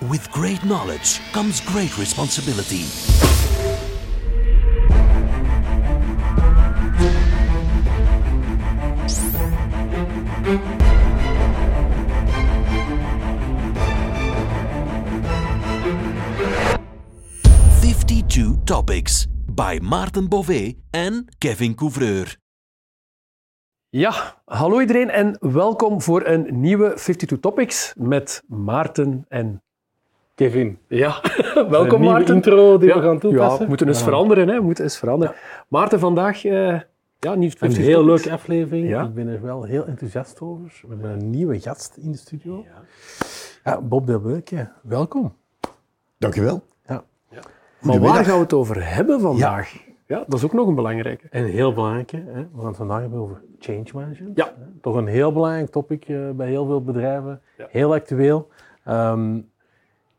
With great knowledge comes great responsibility. Fifty-two topics by Maarten Bové en Kevin Couvreur. Ja, hallo iedereen en welkom voor een nieuwe 52 Topics met Maarten en Kevin. Ja, welkom Maarten. intro die ja, we gaan Ja, toepassen. we moeten eens Ja. veranderen, hè. we moeten eens veranderen. Maarten, vandaag eh ja, niet Een 52 heel Topics. leuke aflevering. Ja. Ik ben er wel heel enthousiast over. We hebben een nieuwe gast in de studio. Ja, Bob Delbeuke, welkom. Dankjewel. Ja. Maar waar gaan we het over hebben vandaag? Ja. dat is ook nog een belangrijke. En heel belangrijk, hè, we gaan het vandaag hebben over change management. Ja. Toch een heel belangrijk topic eh, bij heel veel bedrijven. Ja. Heel actueel. Ehm,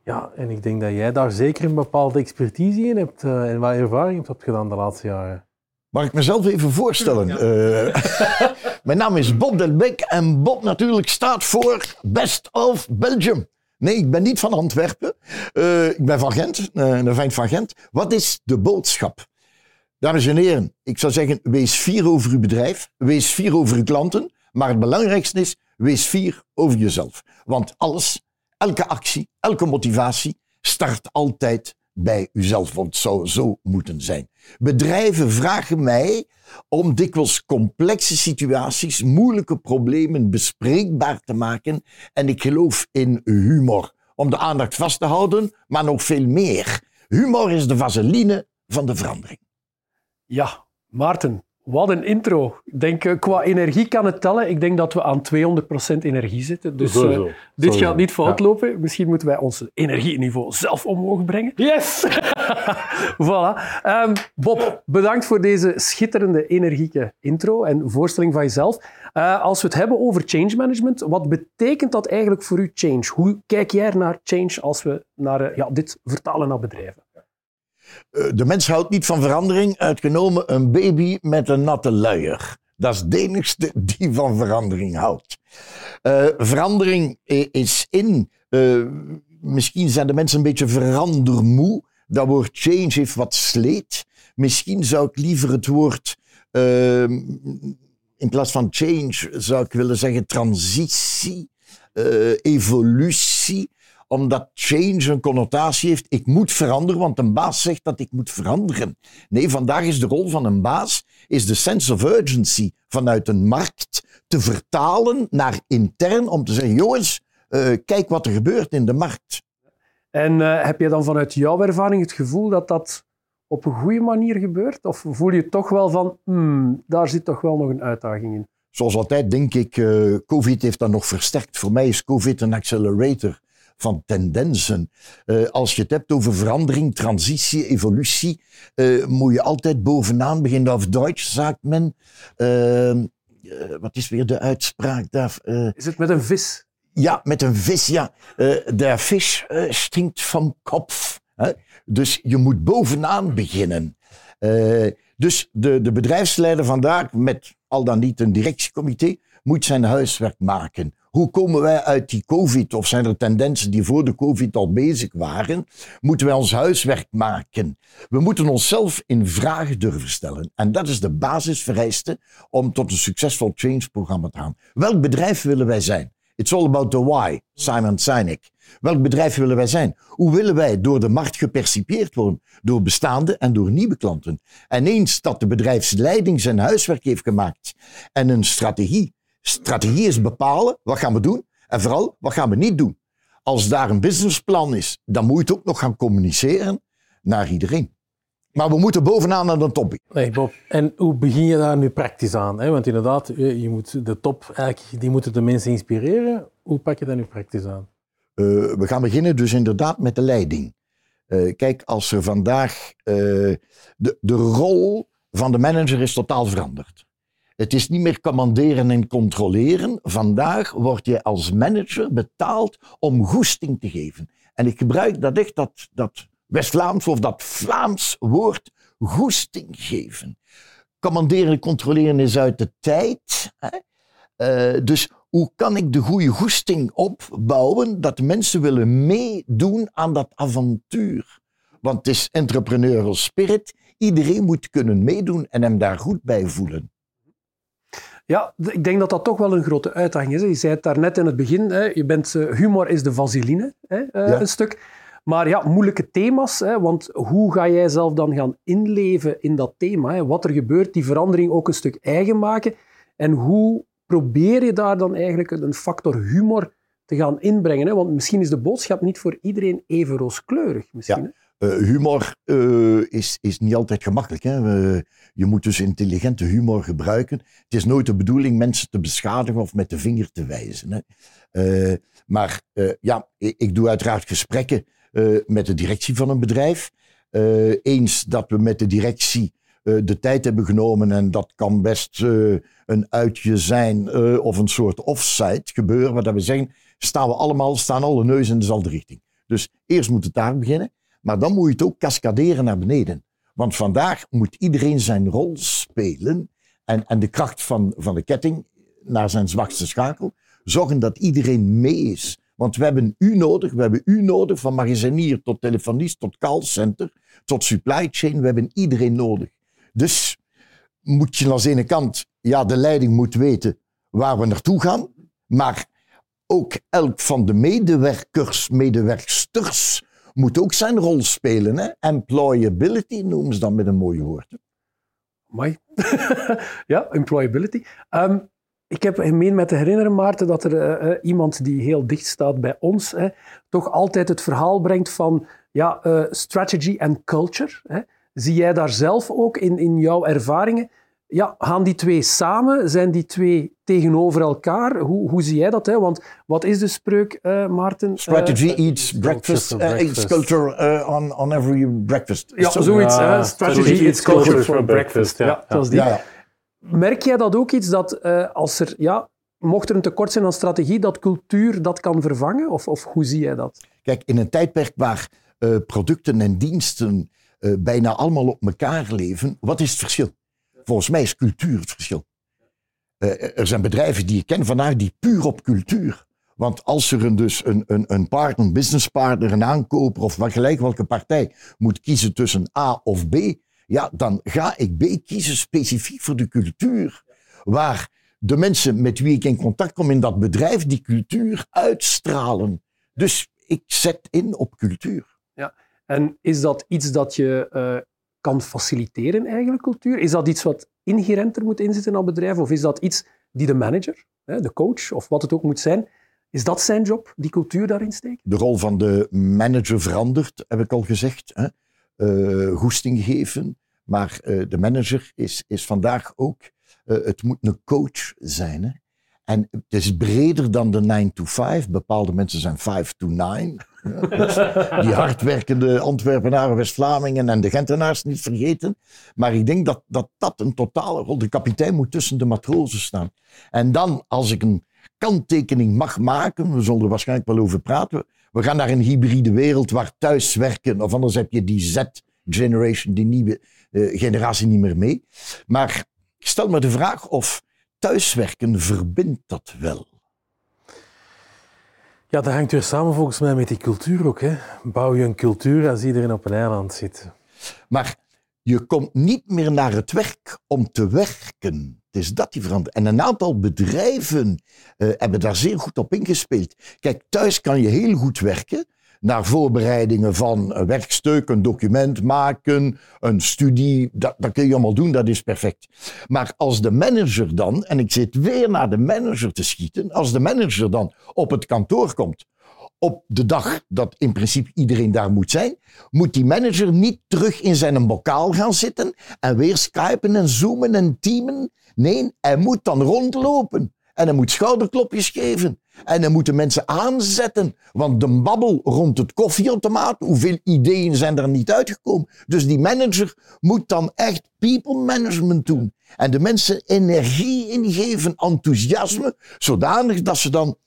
ja, en ik denk dat jij daar zeker een bepaalde expertise in hebt eh, en wat ervaring hebt gedaan de laatste jaren. Mag ik mezelf even voorstellen? Eh, mijn naam is Bob Delbecq en Bob natuurlijk staat voor Best of Belgium. Nee, ik ben niet van Antwerpen. Eh, ik ben van Gent, eh, een vent van Gent. Wat is de boodschap? Dames en heren, ik zou zeggen, wees fier over uw bedrijf, wees fier over uw klanten, maar het belangrijkste is, wees fier over jezelf. Want alles, elke actie, elke motivatie start altijd bij uzelf, want het zou zo moeten zijn. Bedrijven vragen mij om dikwijls complexe situaties, moeilijke problemen bespreekbaar te maken. En ik geloof in humor. Om de aandacht vast te houden, maar nog veel meer. Humor is de vaseline van de verandering. Ja, Maarten, wat een intro. Ik denk, eh, qua energie kan het tellen. Ik denk dat we aan 200% energie zitten. Dus eh, dit gaat niet fout Ja. lopen. Misschien moeten wij ons energieniveau zelf omhoog brengen. Yes! voilà. Ehm, Bob, bedankt voor deze schitterende, energieke intro en voorstelling van jezelf. Eh, als we het hebben over change management, wat betekent dat eigenlijk voor u change? Hoe kijk jij naar change als we naar, ja, dit vertalen naar bedrijven? Eh, De mens houdt niet van verandering, uitgenomen een baby met een natte luier. Dat is de enigste die van verandering houdt. Eh, verandering is in. eh, misschien zijn de mensen een beetje verandermoe. Dat woord change heeft wat sleet. Misschien zou ik liever het woord. eh, in plaats van change zou ik willen zeggen transitie, evolutie omdat change een connotatie heeft. Ik moet veranderen, want een baas zegt dat ik moet veranderen. Nee, vandaag is de rol van een baas is de sense of urgency vanuit een markt te vertalen naar intern om te zeggen, jongens, eh, kijk wat er gebeurt in de markt. En eh, heb je dan vanuit jouw ervaring het gevoel dat dat op een goede manier gebeurt? Of voel je toch wel van, hmm, daar zit toch wel nog een uitdaging in? Zoals altijd denk ik, eh, COVID heeft dat nog versterkt. Voor mij is COVID een accelerator van tendensen. Eh, als je het hebt over verandering, transitie, evolutie, eh, moet je altijd bovenaan beginnen. Of Duits, sagt men. Eh, eh, wat is weer de uitspraak daar? Is het met een vis? ja, met een vis, ja. De vis stinkt van kop. Hè? Dus je moet bovenaan beginnen. Dus de, de bedrijfsleider vandaag, met al dan niet een directiecomité, moet zijn huiswerk maken. Hoe komen wij uit die COVID? Of zijn er tendensen die voor de COVID al bezig waren? Moeten wij ons huiswerk maken? We moeten onszelf in vraag durven stellen. En dat is de basisvereiste om tot een succesvol change-programma te gaan. Welk bedrijf willen wij zijn? It's all about the why, Simon Sinek. Welk bedrijf willen wij zijn? Hoe willen wij door de markt gepercipieerd worden? Door bestaande en door nieuwe klanten. En eens dat de bedrijfsleiding zijn huiswerk heeft gemaakt en een strategie. Strategie is bepalen, wat gaan we doen? En vooral, wat gaan we niet doen? Als daar een businessplan is, dan moet je het ook nog gaan communiceren naar iedereen. Maar we moeten bovenaan aan de top. Nee, Bob. En hoe begin je daar nu praktisch aan? Hè? Want inderdaad, je je moet de top, eigenlijk, die moeten de mensen inspireren. Hoe pak je dat nu praktisch aan? Eh, we gaan beginnen dus inderdaad met de leiding. Eh, kijk, als er vandaag eh, de, de rol van de manager is totaal veranderd. Het is niet meer commanderen en controleren. Vandaag word je als manager betaald om goesting te geven. En ik gebruik dat echt, dat, dat West-Vlaams of dat Vlaams woord goesting geven. Commanderen en controleren is uit de tijd. Hè? Eh, dus hoe kan ik de goede goesting opbouwen dat mensen willen meedoen aan dat avontuur? Want het is entrepreneurial spirit. Iedereen moet kunnen meedoen en hem daar goed bij voelen. Ja, ik denk dat dat toch wel een grote uitdaging is. Je zei het daarnet in het begin, hè, je bent, eh, humor is de vaseline, hè, eh, Ja. een stuk. Maar ja, moeilijke thema's, hè, want hoe ga jij zelf dan gaan inleven in dat thema? Hè? Wat er gebeurt, die verandering ook een stuk eigen maken. En hoe probeer je daar dan eigenlijk een factor humor te gaan inbrengen? Hè? Want misschien is de boodschap niet voor iedereen even rooskleurig. Misschien, Ja. Eh, humor eh, is, is niet altijd gemakkelijk. Hè? Je moet dus intelligente humor gebruiken. Het is nooit de bedoeling mensen te beschadigen of met de vinger te wijzen. Hè? Eh, maar ja, ik, doe uiteraard gesprekken met de directie van een bedrijf. Eens dat we met de directie de tijd hebben genomen, en dat kan best een uitje zijn of een soort offsite gebeuren, waar we zeggen, staan we allemaal, staan alle neus in dezelfde richting. Dus eerst moet het daar beginnen. Maar dan moet je het ook cascaderen naar beneden. Want vandaag moet iedereen zijn rol spelen. En, en de kracht van, van de ketting naar zijn zwakste schakel. Zorgen dat iedereen mee is. Want we hebben u nodig. We hebben u nodig. Van magazinier tot telefonist tot callcenter. Tot supply chain. We hebben iedereen nodig. Dus moet je aan de ene kant. Ja, de leiding moet weten waar we naartoe gaan. Maar ook elk van de medewerkers, medewerksters moet ook zijn rol spelen. Hè? Employability noemen ze dan met een mooi woord. Amai. ja, employability. Ehm, ik heb gemeen met te herinneren, Maarten, dat er eh, eh, iemand die heel dicht staat bij ons, hè, toch altijd het verhaal brengt van ja, eh, strategy en culture. Hè. Zie jij daar zelf ook in, in jouw ervaringen? Ja, gaan die twee samen? Zijn die twee tegenover elkaar? Hoe, hoe zie jij dat? Hè? Want wat is de spreuk, eh, Maarten? Strategy Eh, eats breakfast, uh, eats culture uh, on, on every breakfast. ja, Zo- zoiets. Hè? Strategy, is culture culture for breakfast. breakfast, ja. Ja, dat is die. Ja, ja. Merk jij dat ook iets dat eh, als er, ja, mocht er een tekort zijn aan strategie, dat cultuur dat kan vervangen? Of, of hoe zie jij dat? Kijk, in een tijdperk waar eh, producten en diensten eh, bijna allemaal op elkaar leven, wat is het verschil? Volgens mij is cultuur het verschil. Eh, er zijn bedrijven die ik ken vandaag die puur op cultuur. Want als er een, dus een, een, een partner, een businesspartner, een aankoper of wat gelijk welke partij moet kiezen tussen A of B, ja, dan ga ik B kiezen specifiek voor de cultuur. Waar de mensen met wie ik in contact kom in dat bedrijf die cultuur uitstralen. Dus ik zet in op cultuur. En is dat iets dat je eh, kan faciliteren, eigenlijk, cultuur? Is dat iets wat inherenter moet inzitten in een bedrijf? Of is dat iets die de manager, de coach, of wat het ook moet zijn, is dat zijn job, die cultuur daarin steken? De rol van de manager verandert, heb ik al gezegd. Hè? Eh, goesting geven. Maar eh, de manager is, is vandaag ook, eh, het moet een coach zijn. Hè? En het is breder dan de 9 to 5. Bepaalde mensen zijn 5 to 9. Ja, dus die hardwerkende Antwerpenaren, West-Vlamingen en de Gentenaars niet vergeten. Maar ik denk dat, dat dat een totale rol... De kapitein moet tussen de matrozen staan. En dan, als ik een kanttekening mag maken, we zullen er waarschijnlijk wel over praten. We gaan naar een hybride wereld waar thuiswerken, of anders heb je die Z-generation, die nieuwe eh, generatie niet meer mee. Maar ik stel me de vraag of thuiswerken verbindt dat wel. Ja, dat hangt weer samen volgens mij met die cultuur ook. Hè. Bouw je een cultuur als iedereen op een eiland zit? Maar je komt niet meer naar het werk om te werken. Het is dat die verandert. En een aantal bedrijven eh, hebben daar zeer goed op ingespeeld. Kijk, thuis kan je heel goed werken naar voorbereidingen van werkstuk, een document maken, een studie. Dat, dat kun je allemaal doen, dat is perfect. Maar als de manager dan, en ik zit weer naar de manager te schieten, als de manager dan op het kantoor komt op de dag dat in principe iedereen daar moet zijn, moet die manager niet terug in zijn bokaal gaan zitten en weer skypen en zoomen en teamen. Nee, hij moet dan rondlopen. En hij moet schouderklopjes geven. En hij moet de mensen aanzetten. Want de babbel rond het koffieautomaat, hoeveel ideeën zijn er niet uitgekomen. Dus die manager moet dan echt people management doen. En de mensen energie ingeven, enthousiasme, zodanig dat ze dan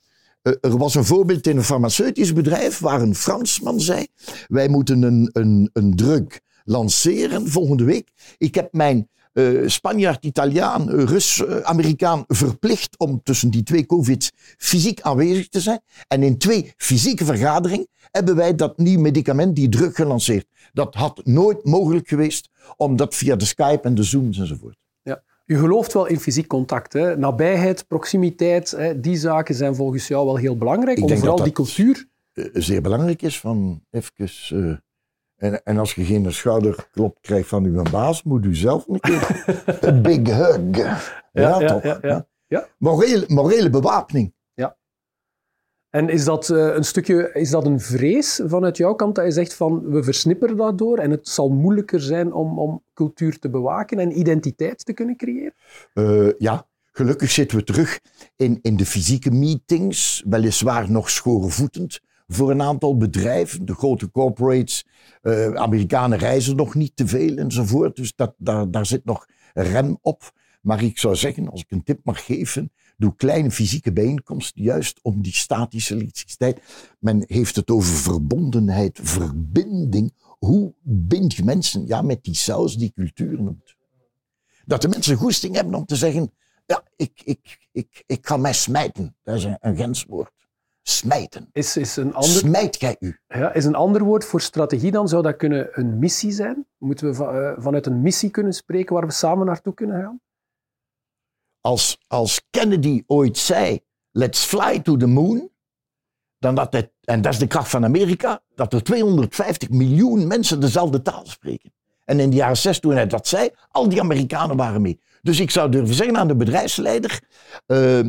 eh, er was een voorbeeld in een farmaceutisch bedrijf waar een Fransman zei: Wij moeten een, een, een drug lanceren volgende week. Ik heb mijn eh, Spanjaard, Italiaan, eh, Rus, eh, Amerikaan verplicht om tussen die twee COVID's fysiek aanwezig te zijn. En in twee fysieke vergaderingen hebben wij dat nieuw medicament, die drug, gelanceerd. Dat had nooit mogelijk geweest, omdat via de Skype en de Zooms enzovoort. Ja. U gelooft wel in fysiek contact. Hè? Nabijheid, proximiteit, hè? die zaken zijn volgens jou wel heel belangrijk. Ik om vooral dat die cultuur... zeer belangrijk is van even. En, en als je geen schouderklop krijgt van uw baas, moet u zelf een keer een big hug. Ja, ja, toch? ja, ja. Ja. Morele, morele bewapening. En is dat, eh, een stukje, is dat een vrees vanuit jouw kant dat je zegt van we versnipperen dat door en het zal moeilijker zijn om, om cultuur te bewaken en identiteit te kunnen creëren? Eh, ja, gelukkig zitten we terug in, in de fysieke meetings, weliswaar nog schoorvoetend voor een aantal bedrijven. De grote corporates, eh, Amerikanen reizen nog niet te veel enzovoort. Dus dat, daar, daar zit nog rem op. Maar ik zou zeggen, als ik een tip mag geven, doe kleine fysieke bijeenkomsten juist om die statische elektriciteit. Men heeft het over verbondenheid, verbinding. Hoe bind je mensen ja, met die saus die cultuur noemt? Dat de mensen goesting hebben om te zeggen, ja, ik, ik, ik, ik ga mij smijten. Dat is een, een grenswoord. Smijten. Is, is, een ander, Smijt jij u? ja, is een ander woord voor strategie dan? Zou dat kunnen een missie zijn? Moeten we eh, vanuit een missie kunnen spreken waar we samen naartoe kunnen gaan? Als, als Kennedy ooit zei, let's fly to the moon, dan dat het, en dat is de kracht van Amerika, dat er 250 miljoen mensen dezelfde taal spreken. En in de jaren 60 toen hij dat zei, al die Amerikanen waren mee. Dus ik zou durven zeggen aan de bedrijfsleider, eh,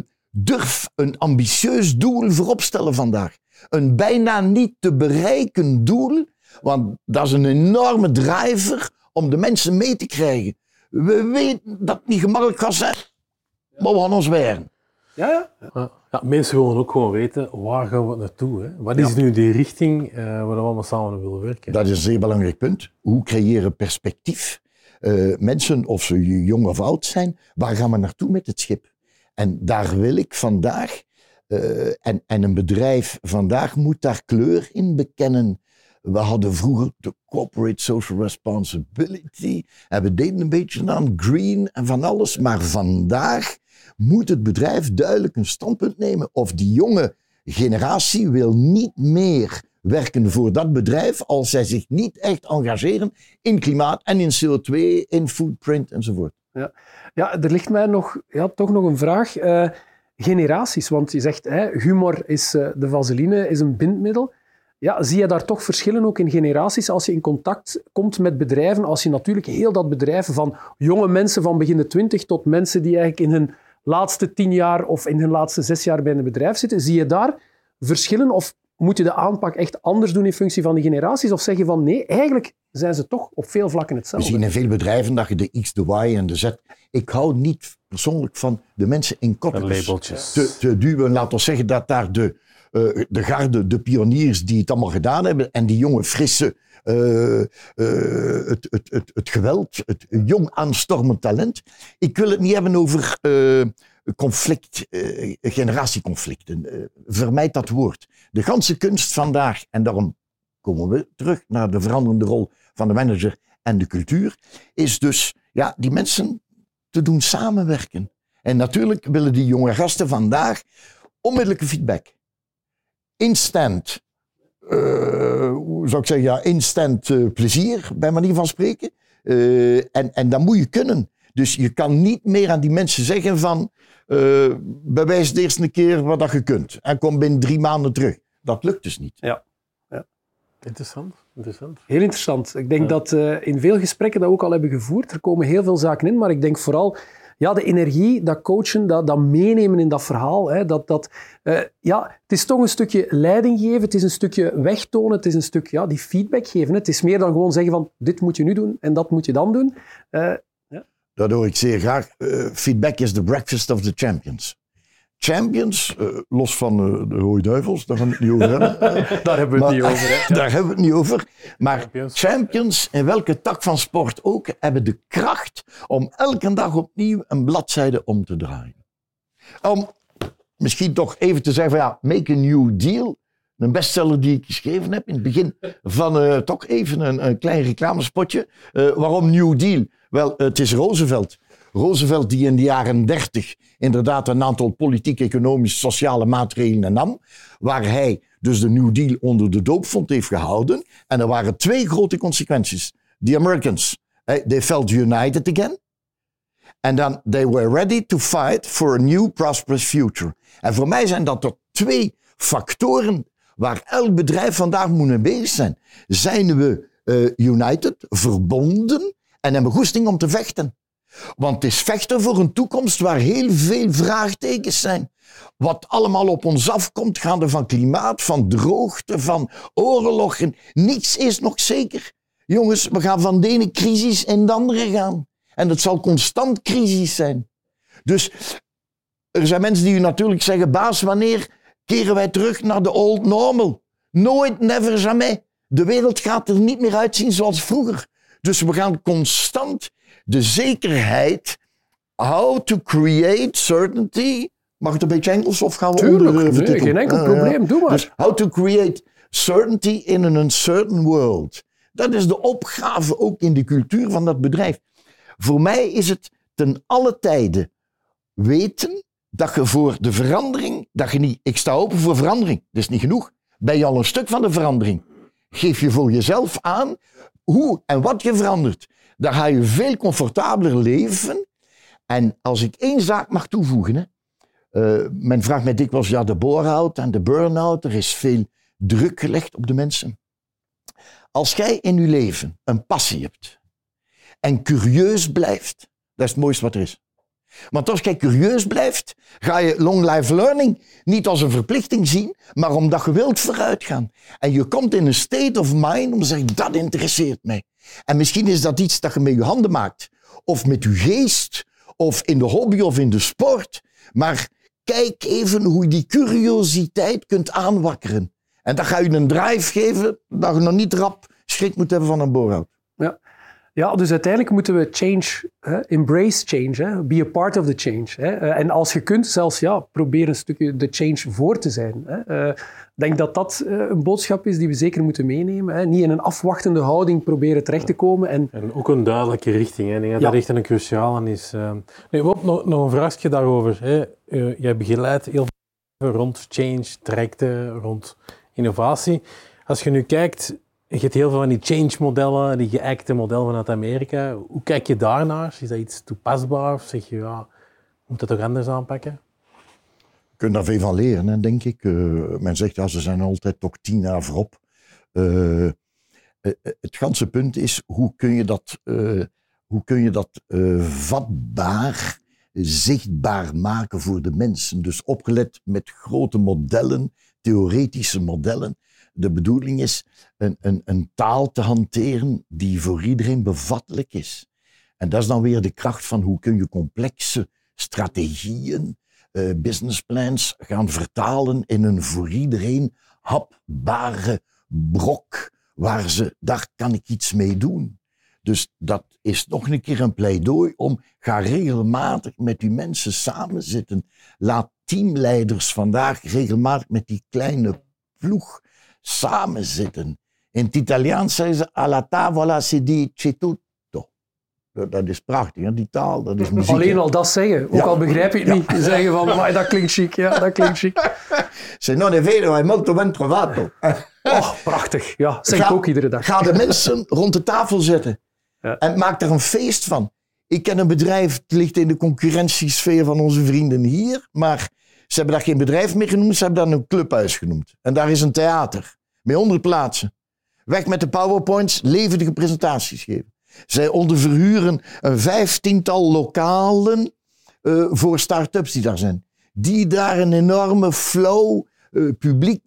durf een ambitieus doel voorop stellen vandaag. Een bijna niet te bereiken doel, want dat is een enorme driver om de mensen mee te krijgen. We weten dat het niet gemakkelijk gaat zijn, maar we gaan ons weeren. Ja, ja. Ja, ja, mensen willen ook gewoon weten, waar gaan we naartoe? Hè? Wat is nu die richting eh, waar we allemaal samen willen werken? Dat is een zeer belangrijk punt. Hoe creëren perspectief? Eh, mensen, of ze jong of oud zijn, waar gaan we naartoe met het schip? En daar wil ik vandaag, eh, en, en een bedrijf vandaag moet daar kleur in bekennen. We hadden vroeger de corporate social responsibility. En we deden een beetje aan green en van alles. Maar vandaag moet het bedrijf duidelijk een standpunt nemen. Of die jonge generatie wil niet meer werken voor dat bedrijf als zij zich niet echt engageren in klimaat en in CO2, in footprint enzovoort. Ja, er ligt mij nog, ja, toch nog een vraag. Eh, generaties, want je zegt hè, humor is eh, de vaseline, is een bindmiddel. Ja, zie je daar toch verschillen ook in generaties als je in contact komt met bedrijven? Als je natuurlijk heel dat bedrijf van jonge mensen van begin de twintig tot mensen die eigenlijk in hun laatste tien jaar of in hun laatste zes jaar bij een bedrijf zitten, zie je daar verschillen of moet je de aanpak echt anders doen in functie van die generaties? Of zeg je van nee, eigenlijk zijn ze toch op veel vlakken We hetzelfde? zien in veel bedrijven dat je de X, de Y en de Z. Ik hou niet persoonlijk van de mensen in kopjes labeltjes. te, te duwen. Laat ons zeggen dat daar de, eh, de garde, de pioniers die het allemaal gedaan hebben en die jonge, frisse, eh, eh, het, het, het, het geweld, het jong aanstormend talent. Ik wil het niet hebben over eh, conflict, eh, generatieconflicten. Eh, vermijd dat woord. De ganse kunst vandaag, en daarom komen we terug naar de veranderende rol van de manager en de cultuur, is dus ja, die mensen te doen samenwerken. En natuurlijk willen die jonge gasten vandaag onmiddellijke feedback. Instant, hoe zou ik zeggen, ja, instant plezier, bij manier van spreken. En, en dat moet je kunnen. Dus je kan niet meer aan die mensen zeggen van, eh, bewijs de eerste keer wat dat je kunt. En kom binnen drie maanden terug. Dat lukt dus niet. Ja. Interessant, interessant. Heel interessant. Ik denk dat uh, in veel gesprekken dat we ook al hebben gevoerd, er komen heel veel zaken in, maar ik denk vooral ja, de energie, dat coachen, dat, dat meenemen in dat verhaal. Hè, dat, dat, uh, ja, het is toch een stukje leiding geven, het is een stukje wegtonen, het is een stuk ja, die feedback geven. Hè. Het is meer dan gewoon zeggen van dit moet je nu doen en dat moet je dan doen. Uh, ja. Dat hoor ik zeer graag. feedback is the breakfast of the champions. Champions, uh, los van uh, de Rode Duivels, daar gaan we het niet over hebben. daar hebben we het maar, niet over. Hè? Daar hebben we het niet over. Maar champions. champions, in welke tak van sport ook, hebben de kracht om elke dag opnieuw een bladzijde om te draaien. Om misschien toch even te zeggen van ja, make a new deal. Een bestseller die ik geschreven heb in het begin van toch even een, een klein reclamespotje. waarom New Deal? Wel, het is Roosevelt. Roosevelt die in de jaren 30 inderdaad een aantal politiek, economisch, sociale maatregelen nam, waar hij dus de New Deal onder de doopvond heeft gehouden. En er waren twee grote consequenties. The Americans, they felt united again. En dan, they were ready to fight for a new prosperous future. En voor mij zijn dat er twee factoren waar elk bedrijf vandaag moet mee bezig zijn. Zijn we eh, united, verbonden en hebben goesting om te vechten? Want het is vechten voor een toekomst waar heel veel vraagtekens zijn. Wat allemaal op ons afkomt, gaande van klimaat, van droogte, van oorlogen. Niets is nog zeker. Jongens, we gaan van de ene crisis in de andere gaan. En het zal constant crisis zijn. Dus er zijn mensen die u natuurlijk zeggen, baas, wanneer keren wij terug naar de old normal? Nooit, never, jamais. De wereld gaat er niet meer uitzien zoals vroeger. Dus we gaan constant de zekerheid, how to create certainty. Mag het een beetje Engels of gaan we Tuurlijk, onder, nee, vertitelen? geen enkel Ah, ja. probleem, doe maar. Dus how to create certainty in an uncertain world. Dat is de opgave ook in de cultuur van dat bedrijf. Voor mij is het ten alle tijde weten dat je voor de verandering, dat je niet, ik sta open voor verandering, dat is niet genoeg. Ben je al een stuk van de verandering? Geef je voor jezelf aan hoe en wat je verandert. Dan ga je veel comfortabeler leven. En als ik één zaak mag toevoegen, hè, eh, men vraagt mij dikwijls, ja, de bore-out en de burn-out, er is veel druk gelegd op de mensen. Als jij in je leven een passie hebt en curieus blijft, dat is het mooiste wat er is. Want als jij curieus blijft, ga je long life learning niet als een verplichting zien, maar omdat je wilt vooruitgaan. En je komt in een state of mind om te zeggen, dat interesseert mij. En misschien is dat iets dat je met je handen maakt, of met je geest, of in de hobby of in de sport. Maar kijk even hoe je die curiositeit kunt aanwakkeren. En dat ga je een drive geven dat je nog niet rap schrik moet hebben van een boorhout. Ja. dus uiteindelijk moeten we change, hè, embrace change, hè, be a part of the change. Hè. Eh, En als je kunt, zelfs ja, probeer een stukje de change voor te zijn. Hè. Eh, Ik denk dat dat eh, een boodschap is die we zeker moeten meenemen. Hè. Niet in een afwachtende houding proberen terecht te komen. En En ook een duidelijke richting. Hè. Ik denk dat Ja. dat echt een cruciale is. Nee, nog, nog een vraagje daarover. Hè. Eh, jij begeleidt heel veel rond change, trajecten, rond innovatie. Als je nu kijkt, je hebt heel veel van die change-modellen, die geëikte modellen vanuit Amerika. Hoe kijk je daarnaar? Is dat iets toepasbaar? Of zeg je, ja, moet dat toch anders aanpakken? Je kunt daar veel van leren, denk ik. Eh, men zegt, ja, ze zijn altijd toch tien jaar voorop. Eh, eh, het ganse punt is, hoe kun je dat, hoe kun je dat vatbaar, zichtbaar maken voor de mensen? Dus opgelet met grote modellen, theoretische modellen. De bedoeling is een, een, een taal te hanteren die voor iedereen bevattelijk is. En dat is dan weer de kracht van hoe kun je complexe strategieën, eh, businessplans gaan vertalen in een voor iedereen hapbare brok waar ze, daar kan ik iets mee doen. Dus dat is nog een keer een pleidooi om, ga regelmatig met die mensen samenzitten. Laat teamleiders vandaag regelmatig met die kleine ploeg samenzitten. In het Italiaans zeggen ze, alla tavola si dice tutto. Dat, is prachtig, hè? die taal, dat is muziek. alleen al dat zeggen, ook Ja. al begrijp je het niet, zeggen van, "Amai, dat klinkt chic, ja, dat klinkt chic. Se non è vero, è molto ben trovato. Oh, prachtig. Ja, zeg ik ook iedere dag. Ga de mensen rond de tafel zetten. Ja. En maak er een feest van. Ik ken een bedrijf, het ligt in de concurrentiesfeer van onze vrienden hier. Maar ze hebben daar geen bedrijf meer genoemd, ze hebben daar een clubhuis genoemd. En daar is een theater. Met honderd plaatsen. Weg met de powerpoints, levendige presentaties geven. Zij onderverhuren een vijftiental lokalen eh, voor start-ups die daar zijn. Die daar een enorme flow eh, publiek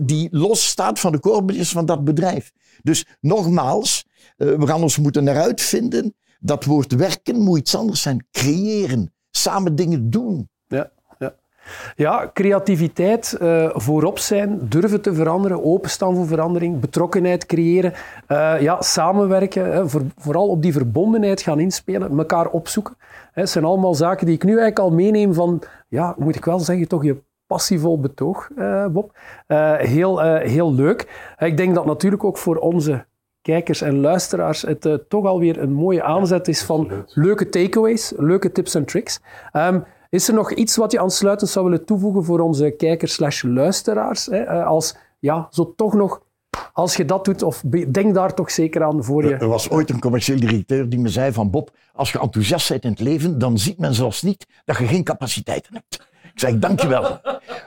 die losstaat van de korbetjes van dat bedrijf. Dus nogmaals, eh, we gaan ons moeten eruit vinden. Dat woord werken moet iets anders zijn. Creëren. Samen dingen doen. Ja, creativiteit, eh, voorop zijn, durven te veranderen, openstaan voor verandering, betrokkenheid creëren, eh, ja, samenwerken, hè, voor, vooral op die verbondenheid gaan inspelen, elkaar opzoeken. Hè, Het zijn allemaal zaken die ik nu eigenlijk al meeneem van, ja, moet ik wel zeggen, toch je passievol betoog, eh, Bob. Heel, heel leuk. Ik denk dat natuurlijk ook voor onze kijkers en luisteraars het uh, toch alweer een mooie aanzet is van leuke takeaways, leuke tips en tricks. Um, is er nog iets wat je aansluitend zou willen toevoegen voor onze kijkers luisteraars? Hè? Uh, als, ja, zo toch nog als je dat doet, of denk daar toch zeker aan voor je. Er was ooit een commercieel directeur die me zei van Bob, als je enthousiast bent in het leven, dan ziet men zelfs niet dat je geen capaciteiten hebt. Ik zeg, dankjewel.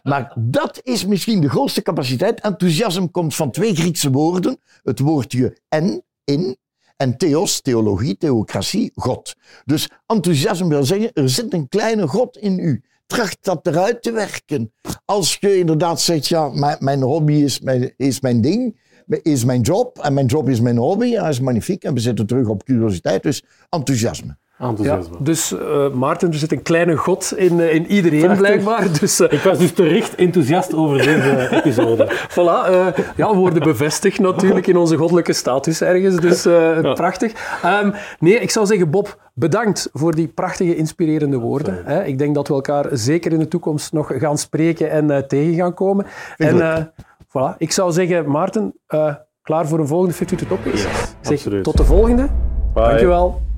Maar dat is misschien de grootste capaciteit. Enthousiasme komt van twee Griekse woorden. Het woordje en, in, en theos, theologie, theocratie, God. Dus enthousiasme wil zeggen, er zit een kleine God in u. Tracht dat eruit te werken. Als je inderdaad zegt, ja, mijn, hobby is mijn, is mijn ding, is mijn job, en mijn job is mijn hobby, ja, is magnifiek. En we zitten terug op curiositeit, dus enthousiasme. Enthousiasme. Ja, dus uh, Maarten, er zit een kleine god in, uh, in iedereen Prachtig. blijkbaar. Dus, uh, ik was dus terecht enthousiast over deze episode. voilà, ja, we worden bevestigd natuurlijk in onze goddelijke status ergens. Dus ja. prachtig. Um, nee, ik zou zeggen, Bob, bedankt voor die prachtige, inspirerende woorden. Hè. Ik denk dat we elkaar zeker in de toekomst nog gaan spreken en tegen gaan komen. En voilà, ik zou zeggen, Maarten, klaar voor een volgende Fit to Top is. Yes, zeg, tot de volgende. Bye. Dankjewel.